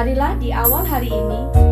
Marilah di awal hari ini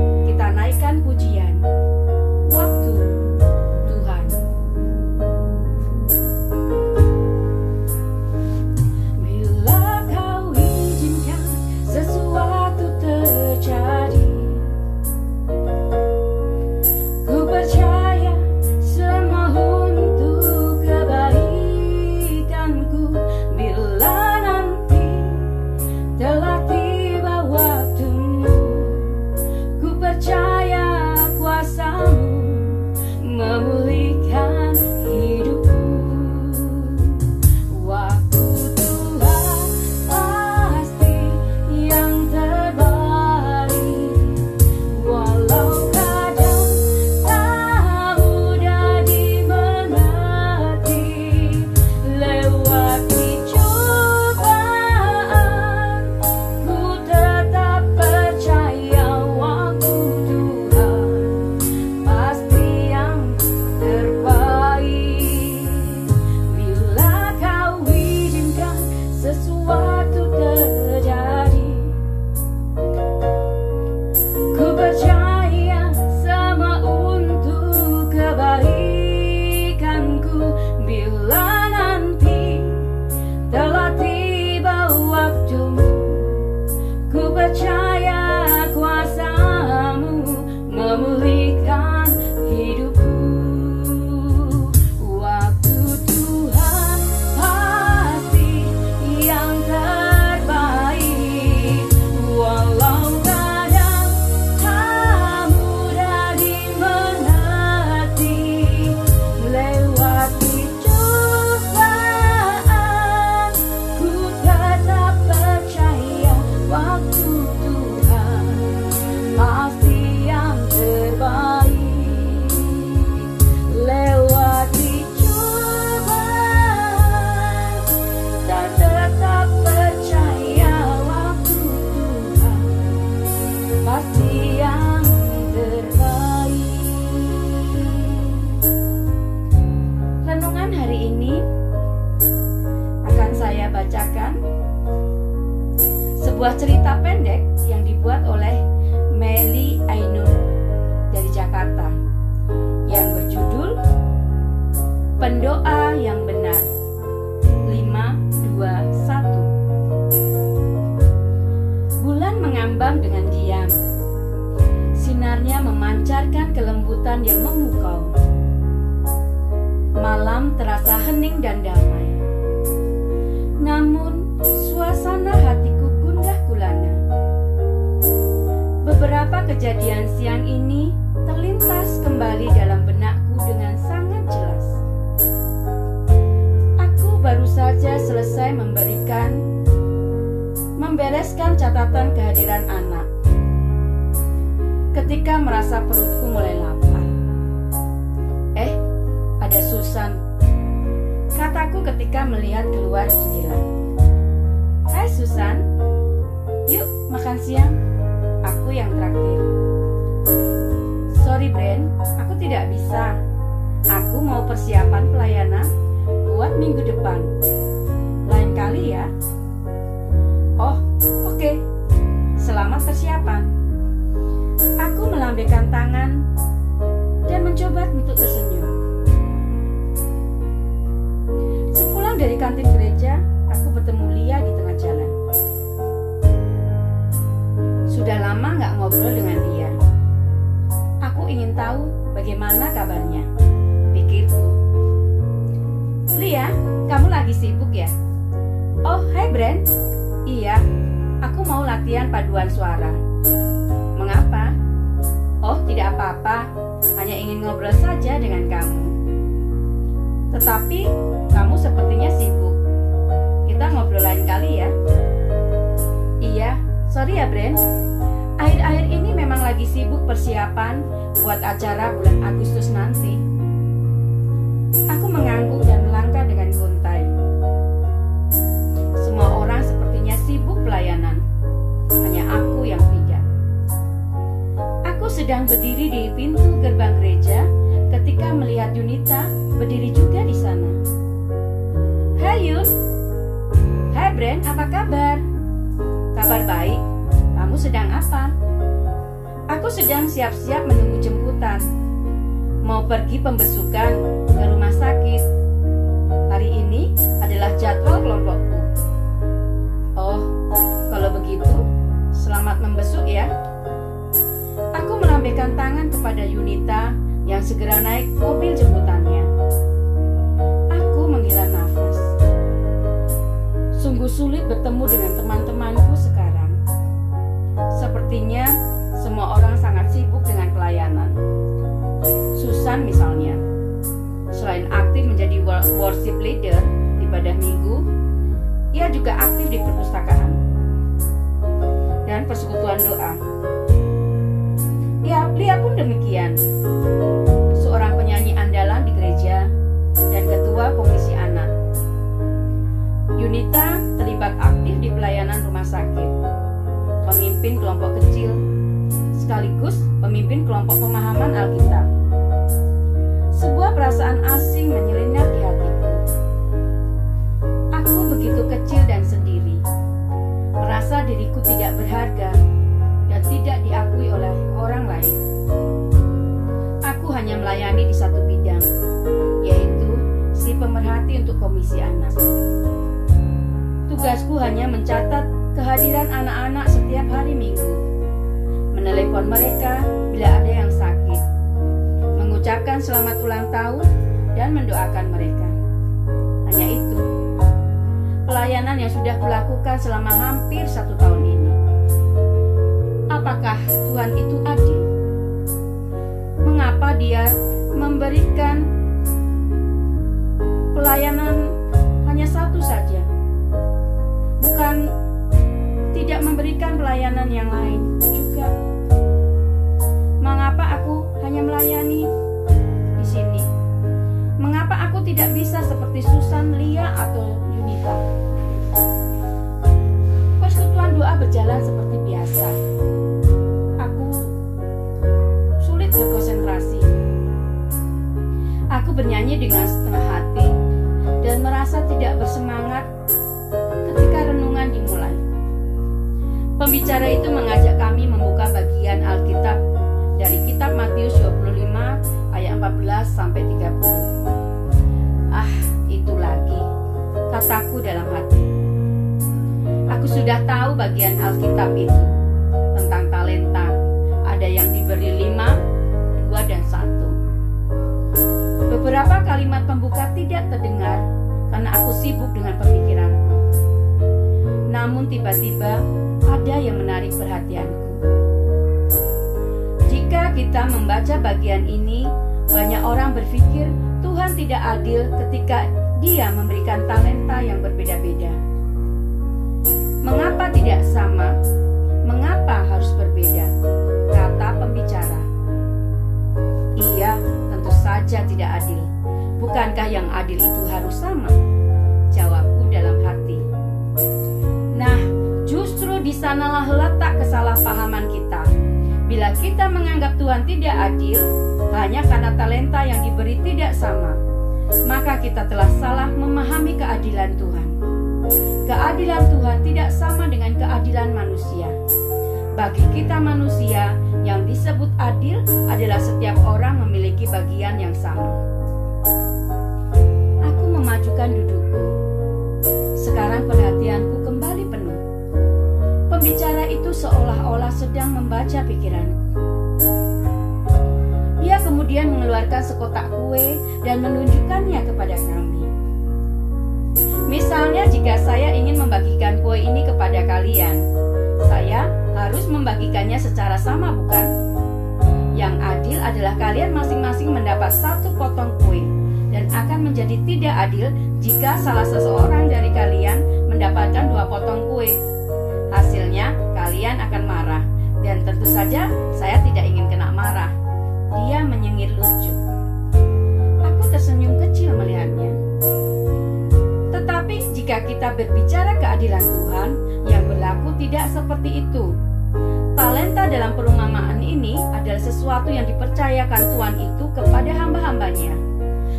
such Renungan hari ini akan saya bacakan sebuah cerita pendek yang dibuat oleh Meli Ainun dari Jakarta yang berjudul Pendoa yang Benar 521 Bulan mengambang dengan diam. Sinarnya memancarkan kelembutan yang dan damai. Namun suasana hatiku gundah gulana. Beberapa kejadian siang ini terlintas kembali dalam benakku dengan sangat jelas. Aku baru saja selesai memberikan Membereskan catatan kehadiran anak. Ketika merasa perutku mulai lapar ketika melihat keluar jendela Hai Susan. Yuk makan siang. Aku yang traktir. Sorry Bren, aku tidak bisa. Aku mau persiapan pelayanan buat minggu depan. Lain kali ya. Oh, oke. Selamat persiapan. Aku melambaikan tangan dan mencoba untuk tersenyum. Kantin gereja, aku bertemu Lia di tengah jalan. Sudah lama nggak ngobrol dengan dia. Aku ingin tahu bagaimana kabarnya. Pikirku. Lia, kamu lagi sibuk ya? Oh, hai Bren. Iya, aku mau latihan paduan suara. Mengapa? Oh, tidak apa-apa. Hanya ingin ngobrol saja dengan kamu. Tetapi kamu sepertinya sibuk. Kita ngobrol lain kali ya. Iya, sorry ya Bren. Akhir-akhir ini memang lagi sibuk persiapan buat acara bulan Agustus nanti. Aku sedang siap-siap menunggu jemputan. Mau pergi pembesukan ke rumah sakit. Hari ini adalah jadwal kelompokku. Oh, kalau begitu, selamat membesuk ya. Aku melambaikan tangan kepada Yunita yang segera naik mobil jemputannya. Aku menghela nafas. Sungguh sulit bertemu dengan teman-temanku sekarang. Sepertinya sibuk dengan pelayanan. Susan misalnya, selain aktif menjadi worship leader di ibadah minggu, ia juga aktif di perpustakaan dan persekutuan doa. Ya, Lia pun demikian. Seorang penyanyi andalan kelompok pemahaman Alkitab. Sebuah perasaan asing menyelinap di hatiku. Aku begitu kecil dan sendiri, merasa diriku tidak berharga dan tidak diakui oleh orang lain. Aku hanya melayani di satu bidang, yaitu si pemerhati untuk komisi anak. Tugasku hanya mencatat kehadiran anak-anak setiap hari minggu menelepon mereka bila ada yang sakit, mengucapkan selamat ulang tahun, dan mendoakan mereka. Hanya itu, pelayanan yang sudah kulakukan selama hampir satu tahun ini. Apakah Tuhan itu adil? Mengapa Dia memberikan Bernyanyi dengan setengah hati dan merasa tidak bersemangat ketika renungan dimulai. Pembicara itu mengajak kami membuka bagian Alkitab dari kitab Matius 25 ayat 14 sampai 30. Ah, itu lagi kataku dalam hati. Aku sudah tahu bagian Alkitab itu tentang talenta. Ada yang diberi lima, Beberapa kalimat pembuka tidak terdengar karena aku sibuk dengan pemikiranku. Namun tiba-tiba ada yang menarik perhatianku. Jika kita membaca bagian ini, banyak orang berpikir Tuhan tidak adil ketika Dia memberikan talenta yang berbeda-beda. Tidak sama, maka kita telah salah memahami keadilan Tuhan. Keadilan Tuhan tidak sama dengan keadilan manusia. Bagi kita manusia, yang disebut adil adalah setiap orang memiliki bagian yang sama. Aku memajukan dudukku. Sekarang perhatianku kembali penuh. Pembicara itu seolah-olah sedang membaca pikiranku. Dia kemudian mengeluarkan sekotak kue dan menunjukkannya kepada kami. Misalnya jika saya ingin membagikan kue ini kepada kalian, saya harus membagikannya secara sama bukan? Yang adil adalah kalian masing-masing mendapat satu potong kue dan akan menjadi tidak adil jika salah seseorang dari kalian mendapatkan dua potong kue. Hasilnya kalian akan marah dan tentu saja saya tidak ingin kena marah. Dia menyengir lucu. Aku tersenyum kecil melihatnya. Tetapi jika kita berbicara keadilan Tuhan, yang berlaku tidak seperti itu. Talenta dalam perumpamaan ini adalah sesuatu yang dipercayakan Tuhan itu kepada hamba-hambanya.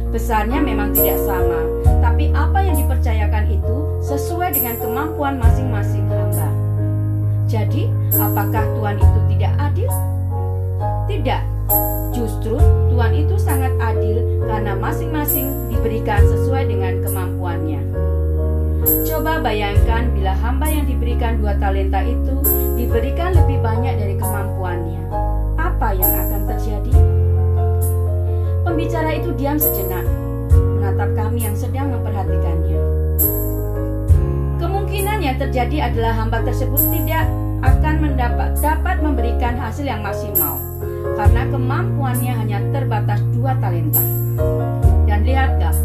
Besarnya memang tidak sama, tapi apa yang dipercayakan itu sesuai dengan kemampuan masing-masing hamba. Jadi, apakah Tuhan itu tidak adil? Tidak. Karena masing-masing diberikan sesuai dengan kemampuannya. Coba bayangkan bila hamba yang diberikan dua talenta itu diberikan lebih banyak dari kemampuannya. Apa yang akan terjadi? Pembicara itu diam sejenak, menatap kami yang sedang memperhatikannya. Kemungkinan yang terjadi adalah hamba tersebut tidak akan mendapat dapat memberikan hasil yang maksimal karena kemampuannya hanya terbatas dua talenta. Dan lihatlah,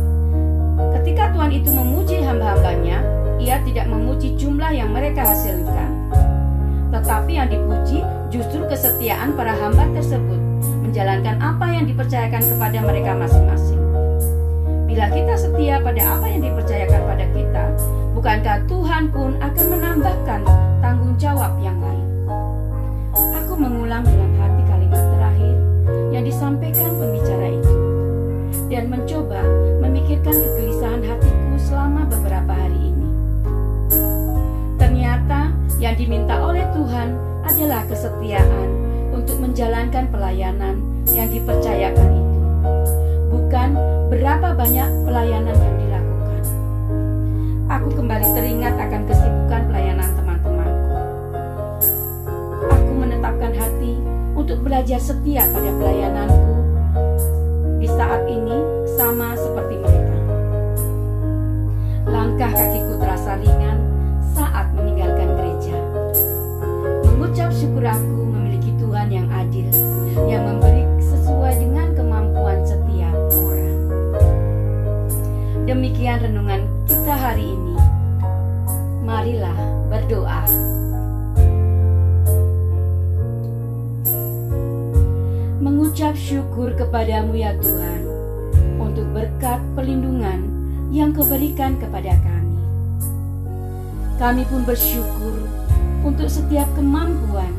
ketika Tuhan itu memuji hamba-hambanya, ia tidak memuji jumlah yang mereka hasilkan. Tetapi yang dipuji justru kesetiaan para hamba tersebut menjalankan apa yang dipercayakan kepada mereka masing-masing. Bila kita setia pada apa yang dipercayakan pada kita, bukankah Tuhan pun akan menambahkan tanggung jawab yang lain? Aku mengulang dalam hati kalimat terakhir yang disampaikan pembicara diminta oleh Tuhan adalah kesetiaan untuk menjalankan pelayanan yang dipercayakan itu, bukan berapa banyak pelayanan yang dilakukan. Aku kembali teringat akan kesibukan pelayanan teman-temanku. Aku menetapkan hati untuk belajar setia pada pelayananku di saat ini sama seperti mereka. Langkah kakiku terasa ringan saat meninggalkan Mengucap syukur aku memiliki Tuhan yang adil, yang memberi sesuai dengan kemampuan setiap orang. Demikian renungan kita hari ini. Marilah berdoa. Mengucap syukur kepadamu ya Tuhan untuk berkat pelindungan yang kau berikan kepada kami. Kami pun bersyukur untuk setiap kemampuan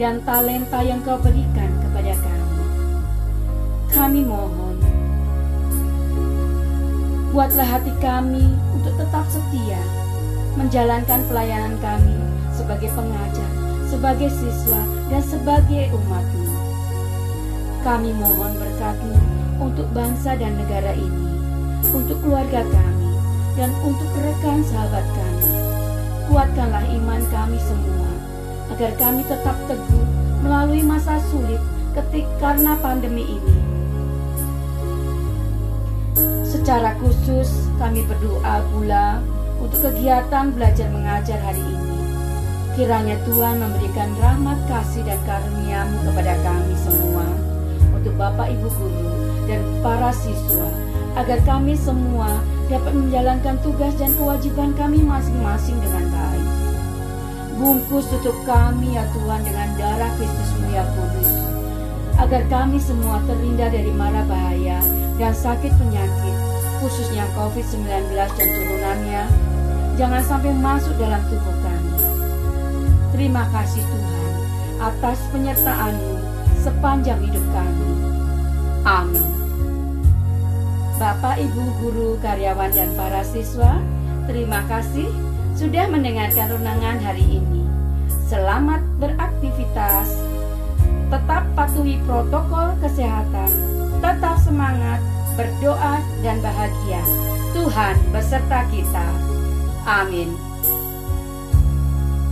dan talenta yang kau berikan kepada kami. Kami mohon, buatlah hati kami untuk tetap setia menjalankan pelayanan kami sebagai pengajar, sebagai siswa, dan sebagai umatmu. Kami mohon berkatmu untuk bangsa dan negara ini, untuk keluarga kami, dan untuk rekan sahabat kami. Kuatkanlah iman kami semua, agar kami tetap teguh melalui masa sulit ketik karena pandemi ini. Secara khusus, kami berdoa pula untuk kegiatan belajar mengajar hari ini. Kiranya Tuhan memberikan rahmat kasih dan karunia-Mu kepada kami semua, untuk Bapak Ibu Guru dan para siswa, agar kami semua dapat menjalankan tugas dan kewajiban kami masing-masing dengan baik. Bungkus tutup kami ya Tuhan dengan darah Kristusmu ya kudus, agar kami semua terhindar dari mara bahaya dan sakit penyakit, khususnya COVID-19 dan turunannya, jangan sampai masuk dalam tubuh kami. Terima kasih Tuhan atas penyertaan-Mu sepanjang hidup kami. Amin. Bapak, Ibu, guru, karyawan, dan para siswa, terima kasih sudah mendengarkan renungan hari ini. Selamat beraktivitas. Tetap patuhi protokol kesehatan. Tetap semangat, berdoa, dan bahagia. Tuhan beserta kita. Amin.